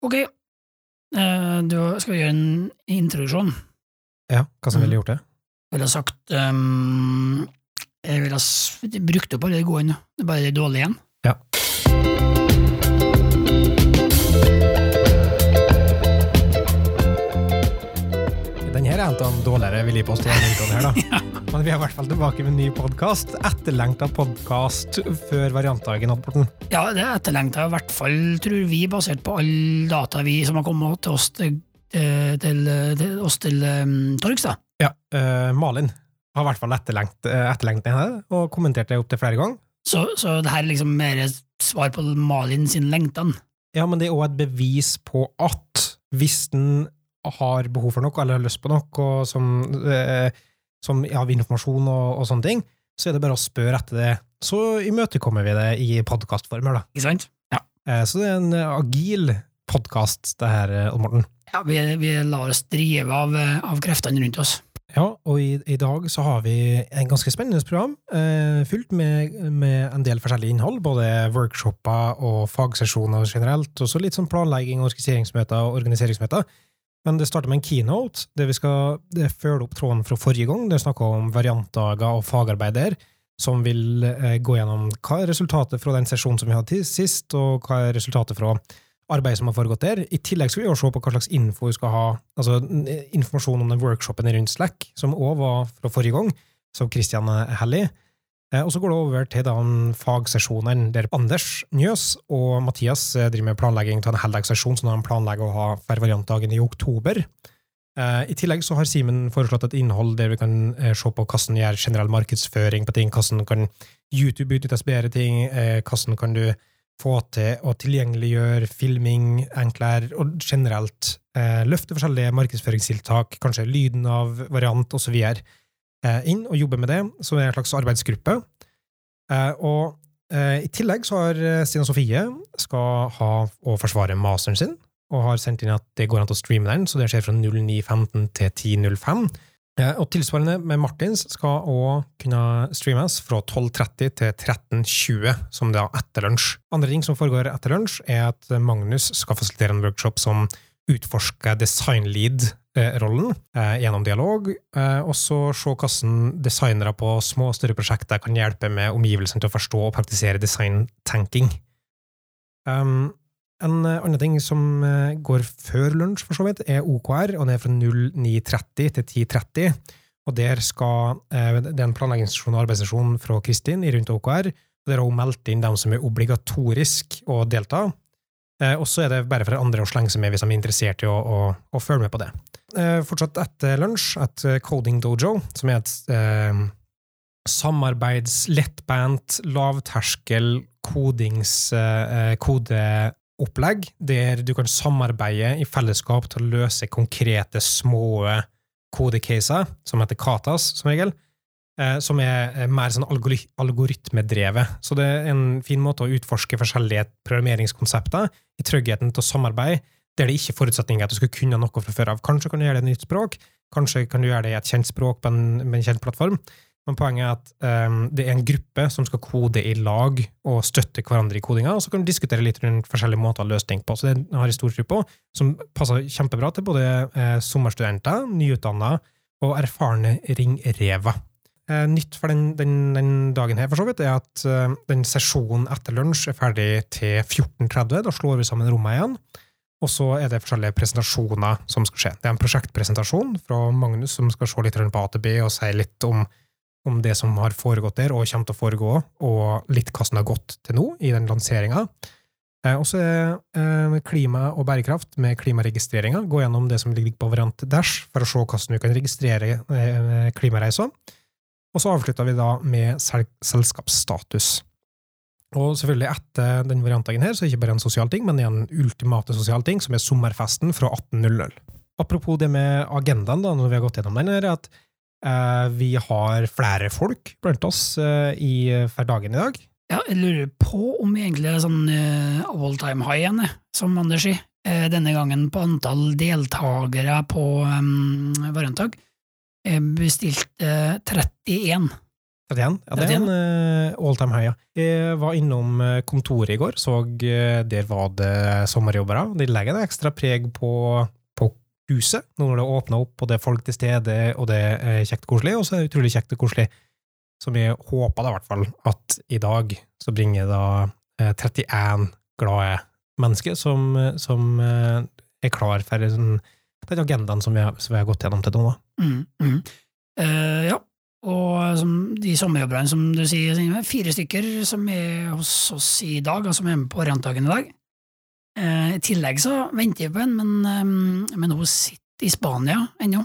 Ok, uh, du skal gjøre en introduksjon. Ja, hva som ville gjort det? Jeg ville sagt um, Jeg ville brukt opp alle de gode, bare de dårlige igjen. Av de dårligere vil jeg påstå. her, da. Men vi er i hvert fall tilbake med en ny podkast. Etterlengta podkast før variantdagen, Oddborten. Ja, det er etterlengta, i hvert fall, tror vi, basert på all data vi som har kommet til oss til, til, til, til, oss til um, torgs. da. Ja, uh, Malin har i hvert fall etterlengt, etterlengt den her, og kommentert det opptil flere ganger. Så, så det her er liksom mer svar på Malin sin lengtan. Ja, men det er òg et bevis på at hvis den har behov for noe, eller har lyst på noe, og som, eh, som av informasjon og, og sånne ting, så er det bare å spørre etter det. Så imøtekommer vi det i podkastformer, da. Ikke sant? Ja. Eh, så det er en eh, agil podkast, det her, eh, Odd Morten. ja vi, vi lar oss drive av, eh, av kreftene rundt oss. Ja, og i, i dag så har vi en ganske spennende program, eh, fylt med, med en del forskjellig innhold, både workshoper og fagsesjoner generelt, og så litt sånn planlegging, organiseringsmøter og organiseringsmøter. Men det starter med en keynote, der vi skal følge opp tråden fra forrige gang. Det er snakka om variantdager og fagarbeid der, som vil eh, gå gjennom hva er resultatet fra den sesjonen som vi hadde sist, og hva er resultatet fra arbeidet som har foregått der. I tillegg skal vi se på hva slags info vi skal ha, altså informasjon om den workshopen rundt Slack, som òg var fra forrige gang, som Christian Hellig. Eh, Og så går det over til den fagsesjonen der Anders Njøs og Mathias eh, driver med planlegging av en heldagssesjon så de planlegger å ha Fervariantdagen i oktober. Eh, I tillegg så har Simen foreslått et innhold der vi kan se på hvordan gjør generell markedsføring på ting, hvordan kan YouTube utnyttes bedre ting, hvordan kan du få til å tilgjengeliggjøre filming enklere, og generelt løfte forskjellige markedsføringstiltak, kanskje lyden av variant osv., inn og jobber med det, som er en slags arbeidsgruppe. Eh, og eh, i tillegg så har eh, Stina Sofie skal ha å forsvare masteren sin, og har sendt inn at det går an til å streame den, så det skjer fra 09.15 til 10.05. Eh, Og tilsvarende med Martins skal òg kunne streames fra 12.30 til 13.20, som det er etter lunsj. Andre ting som foregår etter lunsj, er at Magnus skal fasilitere en workshop som utforsker designlead-rollen eh, gjennom dialog, eh, og så se hvordan designere på små og større prosjekter kan hjelpe med omgivelsene til å forstå og praktisere design-tanking. Um, en eh, annen ting som eh, går før lunsj, for så vidt, er OKR, og det er fra 09.30 til 10.30. Og der skal eh, Det er en planleggingssesjon og arbeidssesjon fra Kristin i rundt OKR. og Der har hun meldt inn dem som er obligatorisk å delta. Eh, og så er det bare for andre å slenge seg med hvis de er interessert i å, å, å følge med på det. Eh, fortsatt etter lunsj, et Coding Dojo, som er et eh, samarbeids, lettbent, lavterskel kodings, eh, kodeopplegg, der du kan samarbeide i fellesskap til å løse konkrete, små kodecaser, som heter katas, som regel, som er eh, mer sånn algoritmedrevet. Så det er en fin måte å utforske forskjellige programmeringskonsepter i tryggheten til å samarbeide, der det ikke er forutsetninger at du skal kunne noe fra før av. Kanskje kan du gjøre det i et nytt språk, kanskje kan du gjøre det i et kjent språk på en, med en kjent plattform, men poenget er at um, det er en gruppe som skal kode i lag og støtte hverandre i kodinga, og så kan du diskutere litt rundt forskjellige måter å løse ting på. Så det har jeg stor tro på, som passer kjempebra til både eh, sommerstudenter, nyutdanna og erfarne ringrever. Eh, nytt for den, den, den dagen her, for så vidt, er at eh, den sesjonen etter lunsj er ferdig til 14.30. Da slår vi sammen rommene igjen. Og så er det forskjellige presentasjoner som skal skje. Det er en prosjektpresentasjon fra Magnus som skal se litt på AtB og si litt om, om det som har foregått der, og kommer til å foregå, og litt hva som har gått til nå i den lanseringa. Eh, og så er klima og bærekraft med klimaregistreringa. Gå gjennom det som ligger på Variant Dash, for å se hvordan du kan registrere klimareiser. Og så avslutter vi da med sel selskapsstatus. Og selvfølgelig etter den variantdagen her, så er det ikke bare en sosial ting, men en ultimate sosial ting, som er sommerfesten fra 18.00. Apropos det med agendaen, da, når vi har gått gjennom den, er at eh, vi har flere folk blant oss eh, i, for i dag. Ja, jeg lurer på om vi egentlig er sånn uh, all time high igjen, som Anders sier. Eh, denne gangen på antall deltakere på um, variantdag. Jeg bestilte 31 31? Ja, det er en uh, all time high, ja. Jeg var innom eh, kontoret i går, så der var det sommerjobbere. De legger et ekstra preg på, på huset når det åpner opp, og det er folk til stede, og det er kjekt og koselig, og så er det utrolig kjekt og koselig. Som jeg håper da, i hvert fall, at i dag så bringer da uh, 31 glade mennesker som, som er klar for den agendaen som vi, har, som vi har gått gjennom til nå. Mm, mm. ja, og som de sommerjobberne, som du sier, fire stykker som er hos oss i dag, og som er med på orientdagen i dag. Eh, I tillegg så venter vi på en, men, um, men hun sitter i Spania ennå.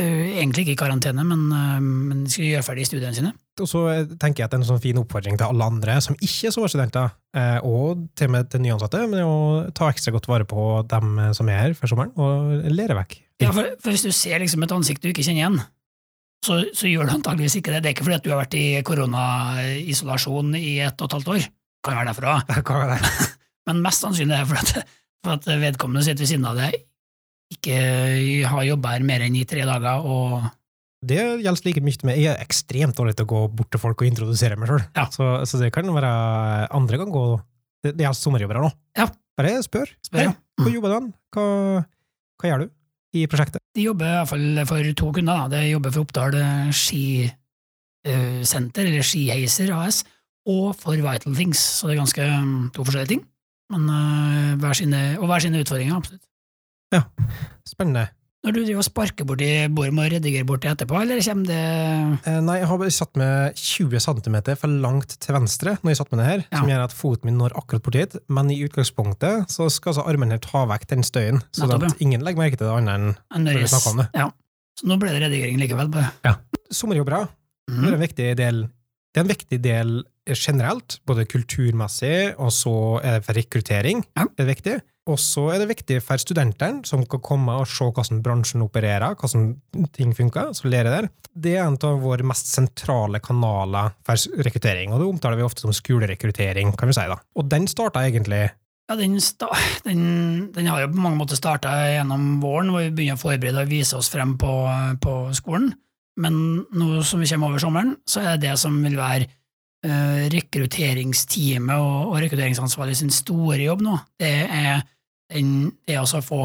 Uh, egentlig ikke i karantene, men, men skal gjøre ferdig studiene sine. Og så tenker jeg at det er en sånn fin oppfordring til alle andre som ikke er sommerstudenter, og til og med til nyansatte, men å ta ekstra godt vare på dem som er her før sommeren, og lære vekk. Ja, for, for hvis du ser liksom et ansikt du ikke kjenner igjen, så, så, gjør du antageligvis ikke det. Det er ikke fordi at du har vært i koronaisolasjon i ett og et halvt år. Kan være derfor òg. Men mest sannsynlig er det for at, for at vedkommende sitter ved siden av deg, ikke har jobba her mer enn i tre dager og det gjelder like mye med Jeg er ekstremt dårlig til å gå bort til folk og introdusere meg sjøl. Ja. Så, så, det kan være andre kan gå Det, det gjelder sommerjobbere nå. Ja. Bare spør. spør ja. Hvor mm. jobber du? Hva, hva gjør du? I prosjektet? De jobber i hvert fall for to kunder. De jobber for Oppdal skisenter, eller Skiheiser AS, og for Vital Things, så det er ganske mm, to forskjellige ting. Men uh, hver sine, og hver sine utfordringer, absolutt. Ja, spennende. Når du driver og sparker borti bordet, må redigere borti etterpå, eller kommer det eh, Nei, jeg har bare satt med 20 cm for langt til venstre når jeg satt med det her, ja. som gjør at foten min når akkurat borti hit, men i utgangspunktet så skal altså armen her ta vekk den støyen, så at ingen legger merke til det annet enn når vi snakker om det. Ja. Så nå ble det redigering likevel. Bare. Ja. Sommerjobber mm. er en viktig del det er en viktig del generelt, både kulturmessig, og så er det for rekruttering. Ja. Det er viktig. Og så er det viktig for studentene, som kan komme og se hvordan bransjen opererer, hvordan ting funker, så lærer der. Det er en av våre mest sentrale kanaler for rekruttering, og det omtaler vi ofte som skolerekruttering, kan vi si. da. Og den starta egentlig ja, den, den, den, har jo på mange måter starta gjennom våren, hvor vi begynner å forberede og vise oss frem på, på skolen. Men nå som vi kommer over sommeren, så er det det som vil være uh, rekrutteringsteamet og, og rekrutteringsansvarlig sin store jobb nå. Det er den, det å få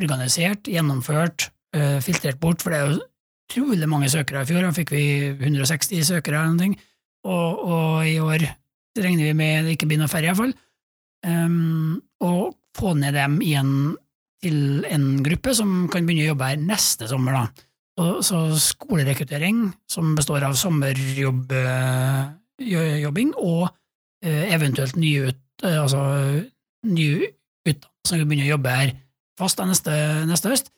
organisert, gjennomført, uh, filtrert bort, for det er jo utrolig mange søkere. I fjor da fikk vi 160 søkere, eller noe, og, og i år regner vi med det ikke blir noe færre, iallfall. Um, og få ned dem igjen til en gruppe som kan begynne å jobbe her neste sommer. da. Så, skolerekruttering, som består av sommerjobbing og uh, eventuelt nye ut, uh, altså, nye som begynner å jobbe her fast neste, neste høst,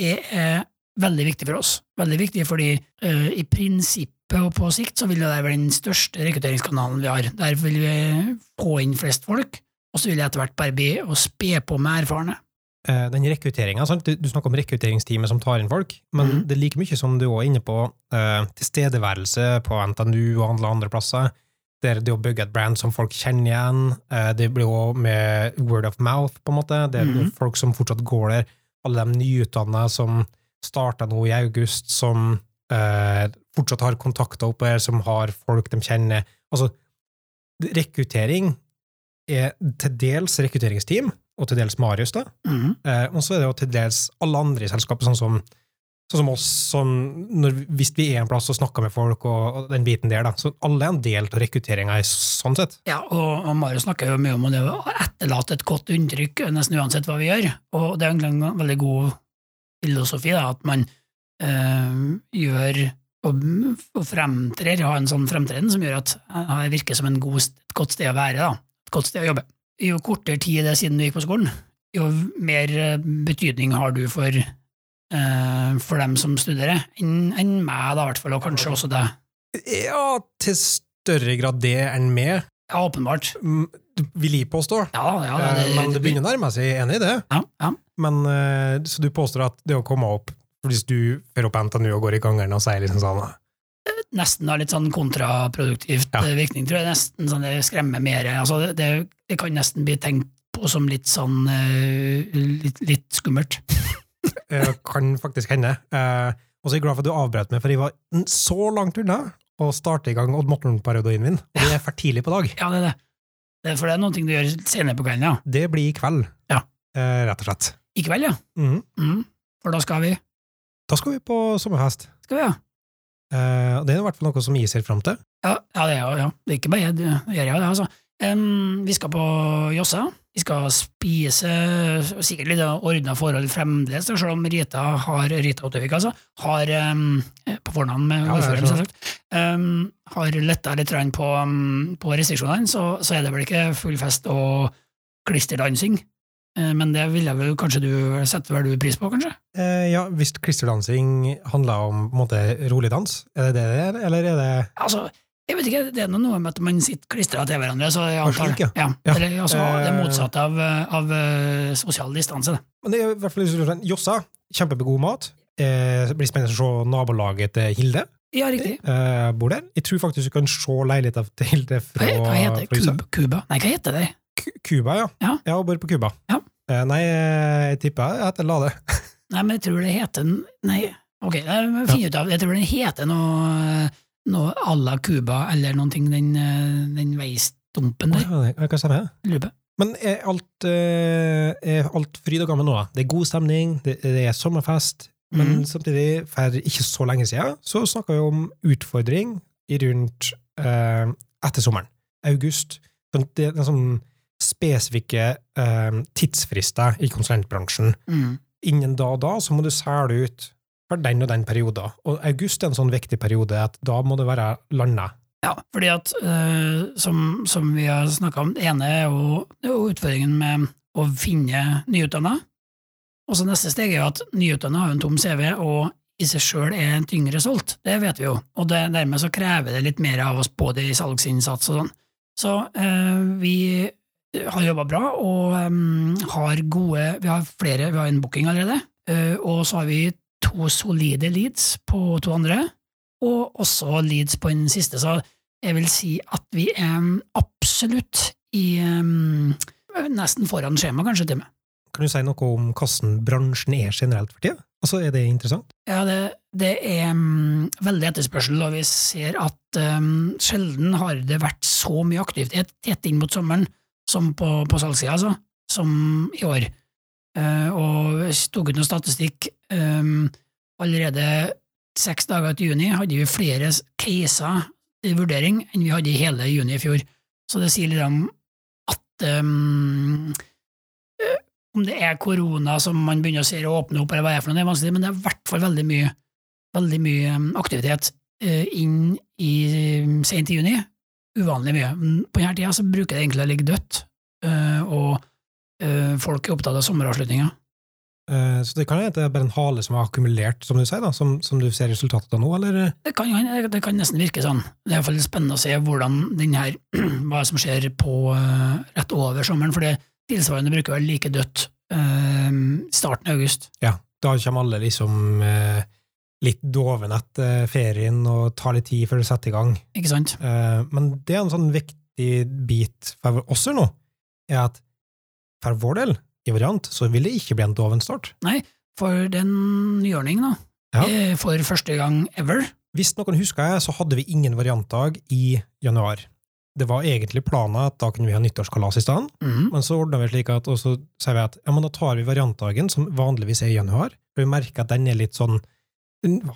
er, er veldig viktig for oss. Veldig viktig fordi uh, i prinsippet og på sikt så vil det være den største rekrutteringskanalen vi har. Der vil vi få inn flest folk, og så vil det etter hvert bare bli å spe på med erfarne. Uh, den rekrutteringa, du, du, snakker om rekrutteringsteamet som tar inn folk, men mm. det er like mye som du er inne på, eh, tilstedeværelse på NTNU og andre, andre plasser det det å bygge et brand som folk kjenner igjen. Eh, det blir òg med word of mouth, på en måte. Det er mm. folk som fortsatt går der. Alle de nyutdanna som starta nå i august, som eh, fortsatt har kontakter oppe her, som har folk de kjenner. Altså, rekruttering er til dels rekrutteringsteam, og til dels Marius, da. Mm. Eh, og så er det jo til dels alle andre i selskapet, sånn som sånn som oss, som når, hvis vi er en plass og snakker med folk, og, og, den biten der, da. Så alle er en del av rekrutteringa sånn sett. Ja, og, og Marius snakker jo mye om det å etterlate et godt inntrykk nesten uansett hva vi gjør, og det er egentlig en veldig god filosofi, da, at man øh, gjør og, og fremtrer, har en sånn fremtreden som gjør at det virker som god, et godt sted å være, da. et godt sted å jobbe. Jo kortere tid det er siden du gikk på skolen, jo mer eh, betydning har du for uh, for dem som studerer, enn en meg, da, hvert fall, og kanskje også deg. Ja, til større grad det enn meg. Ja, åpenbart. Vil jeg påstå. Ja, ja, det, det, men det begynner å nærme seg, enig i det. Ja, ja. Men, uh, så du påstår at det å komme opp, hvis du fører opp NTNU og går i gangeren og sier liksom sånn eh, Nesten har litt sånn kontraproduktivt ja. virkning, tror jeg. Nesten sånn det skremmer mer. Altså, det, det, kan nesten bli tenkt på som litt sånn uh, litt, litt skummelt. Eh, kan faktisk hende. Eh, og så er jeg glad for at du avbrøt meg, for jeg var så langt unna å starte i gang Odd Morten-parodien min. Og det er for tidlig på dag. Ja, det er det. det er for det er noe du gjør senere på kvelden, ja. Det blir i kveld, Ja. eh, rett og slett. I kveld, ja. Mm. Mm. For da skal vi Da skal vi på sommerfest. Skal vi, ja. Eh, og det er i hvert fall noe som jeg ser fram til. Ja, ja, det, er, jo- ja. det er ikke bare jeg, det gjør jeg, det, altså. Um, vi skal på Jossa. Vi skal spise sikkert litt ordna forhold fremdeles, selv om Rita har Rita Ottervik, altså, har um, på fornavn med ordføreren, selvsagt, um, har letta litt på, um, på restriksjonene, så, så er det vel ikke full fest og klisterdansing. Eh, Men det ville vel kanskje du setter vel du pris på, kanskje? Eh, ja, hvis klisterdansing handler om på en måte rolig dans, er det det det er, eller er det Altså, jeg vet ikke, det er noe med at man sitter klistra til hverandre, så jeg antar ja. ja. Ja. Eller, altså, det er motsatte av, av eh, sosial distanse. det. Men det er i hvert fall Jossa, kjempegod mat. Eh, det blir spennende å se nabolaget til Hilde. Ja, riktig. Eh, bor der. Jeg tror faktisk du kan se leiligheten til Hilde fra, Hva, heter det? Cuba? Nei, hva heter det? Cuba, ja. Ja. Jeg bor på Cuba. Ja. Eh, nei, jeg tipper jeg heter Lade. Nei, men jeg tror det heter Nei, ok, jeg må vi finne ut av. Jeg tror den heter noe, noe à la Cuba, eller noen ting, den, den veistumpen der. Ja, kan stemme. Lurer. Men er alt, eh, er alt fryd og gammen nå? Det er god stemning, det, det er sommerfest, men mm. samtidig, for ikke så lenge siden, så snakka vi om utfordring rundt eh, etter sommeren. August. Sånn, Det er sånn spesifikke eh, tidsfrister i konsulentbransjen. Mm. Innen da og da så må du selge ut for den og den perioden. Og august er en sånn viktig periode at da må det være landa. Ja, fordi at, eh, som, som vi har snakka om, det ene er jo, er jo utfordringen med å finne nyutdanna. Og så neste steg er jo at nyutdanna har en tom CV, og i seg sjøl er en tyngre solgt. Det vet vi jo. Og det, dermed så krever det litt mer av oss, både i salgsinnsats og sånn. Så eh, vi har jobba bra, og um, har gode Vi har flere, vi har en booking allerede. Uh, og så har vi to solide leads på to andre og også leads på den siste, så jeg vil si at vi er absolutt i um, nesten foran skjema, kanskje til og med. Kan du si noe om hvordan bransjen er generelt for tida? Altså, er det interessant? Ja, det, det er um, veldig etterspørsel, og vi ser at sjelden har det vært så mye aktivitet tett inn mot sommeren som på, på salgssida, altså, som i år. Eh, og tok ut noe statistikk. Um, allerede seks dager til juni hadde vi flere caser til vurdering enn vi hadde i hele juni i fjor. Så det sier litt om at um, om det er korona som man begynner å se å åpne opp, eller hva det er for noe, det er vanskelig, men det er i hvert fall veldig mye, veldig mye aktivitet inn i sent i juni. Uvanlig mye. På denne tida så bruker det egentlig å ligge dødt, eh, og eh, folk er opptatt av sommeravslutninga. Eh, Så det kan hende det er bare en hale som er akkumulert, som du sier, da, som, som du ser resultatet av nå, eller? Det kan, det kan nesten virke sånn. Det er i hvert fall spennende å se hvordan den her, hva som skjer på rett over sommeren, for det tilsvarende bruker vel like dødt starten av august. Ja, da kommer alle liksom litt doven etter ferien og tar litt tid før det setter i gang. Ikke sant? Eh, men det er en sånn viktig bit for oss nå, er at for vår del, i variant, så vil det ikke bli en doven start. For den nyordningen, da. Ja. Eh, For første gang ever. Hvis noen husker jeg, så hadde vi ingen variantdag i januar. Det var egentlig planen at da kunne vi ha nyttårskalas i stedet, mm. men så ordna vi slik at, og så sier vi at ja, men da tar vi variantdagen, som vanligvis er i januar, for vi merker at den er litt sånn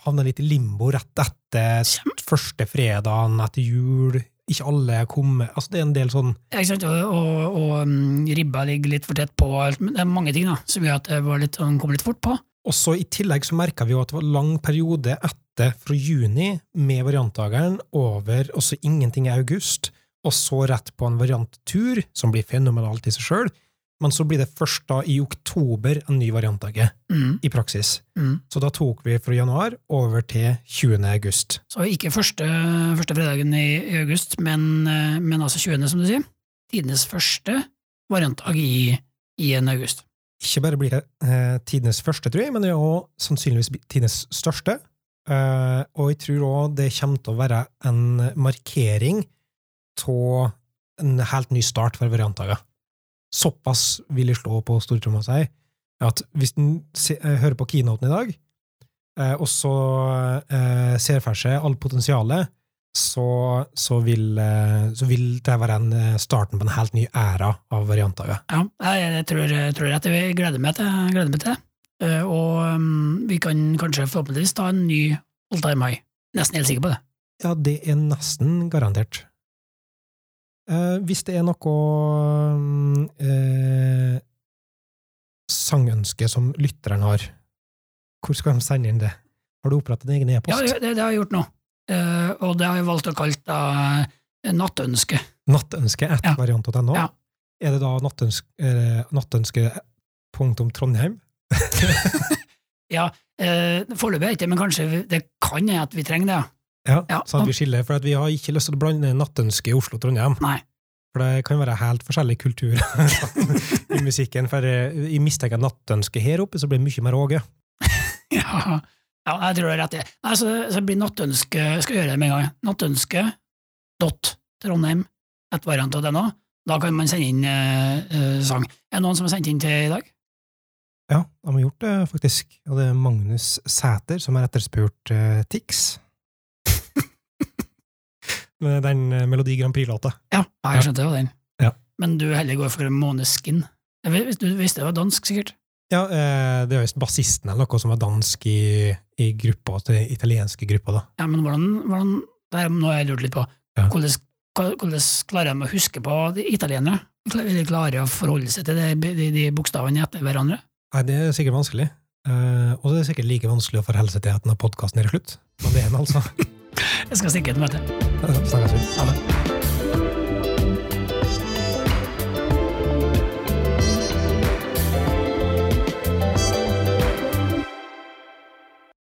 havner litt i limbo rett etter første fredagen etter jul. Ikke alle er kommet Altså, det er en del sånn Ja, Ikke sant? Og, og, og mm, ribba ligger litt for tett på. men Det er mange ting da, som gjør at det var litt, kom litt fort på. Og så I tillegg så merka vi jo at det var lang periode etter, fra juni, med variantdageren, over og så ingenting i august, og så rett på en varianttur, som blir fenomenalt i seg sjøl, men så blir det først da i oktober en ny variantdage, Mm, i praksis. mm. Så da tok vi fra januar over til 20. august. Så ikke første, første fredagen i, august, men, eh, men altså 20., som du sier. Tidenes første variantdag i, i en august. Ikke bare blir det eh, tidenes første, tror jeg, men det er også sannsynligvis tidenes største. Eh, og jeg tror òg det kommer til å være en markering av en helt ny start for variantdager. Såpass vil de slå på stortromma si at hvis en se, eh, hører på keynoten i dag, eh, og så eh, ser for seg alt potensialet, så, så, vil, eh, så vil det være en eh, starten på en helt ny æra av varianter. Ja. Jeg, jeg tror, jeg tror at vi gleder meg til, gleder meg til det. Uh, Og um, vi kan kanskje forhåpentligvis ta en ny all time high. Nesten helt sikker på det. Ja, det er nesten garantert. Eh, hvis det er noe eh, sangønske som lytteren har, hvor skal de sende inn det? Har du opprettet en egen e-post? det, det har jeg gjort nå. Eh, og det har jeg valgt å kalle da Nattønske. nattønske. at Ja. variant.no? Ja. Er det da nattønske, eh, nattønske punktum Trondheim? Ja, eh, foreløpig ikke, men kanskje det kan hende at vi trenger det. ja. Ja, Ja. sånn at vi skiller, for vi har ikke lyst til å blande nattønske i Oslo og Trondheim. Nei. For det kan være helt forskjellig kultur i musikken. For i jeg mistenker nattønske her oppe, så blir det mye mer Åge. Ja, ja jeg tror det er rett. i. Nei, så, så blir nattønske Skal gjøre det med en gang. Nattønske dot Trondheim et variant av det nå. Da kan man sende inn eh, eh, sang. Er det noen som har sendt inn til i dag? Ja, de har gjort det, faktisk. Og det er Magnus Sæter som har etterspurt eh, Tix. Med den eh, Melodi Grand Prix-låta. Ja, jeg skjønte jo den. Ja. Men du heller går for Måneskin. Du visste det var dansk, sikkert? Ja, eh, det er visst bassisten eller noe som er dansk i, i gruppa, til italienske gruppa, da. Ja, men hvordan, hvordan det er noe jeg lurt litt på. Ja. Hvordan, hvordan klarer de å huske på de italienere? Vil de klare å forholde seg til de, de, de bokstavene etter hverandre? Nei, det er sikkert vanskelig. Eh, og det er sikkert like vanskelig å forholde seg til at denne podkasten er slutt. Men det er den altså. Jeg skal stikke et møte. Snakkes. Ha det.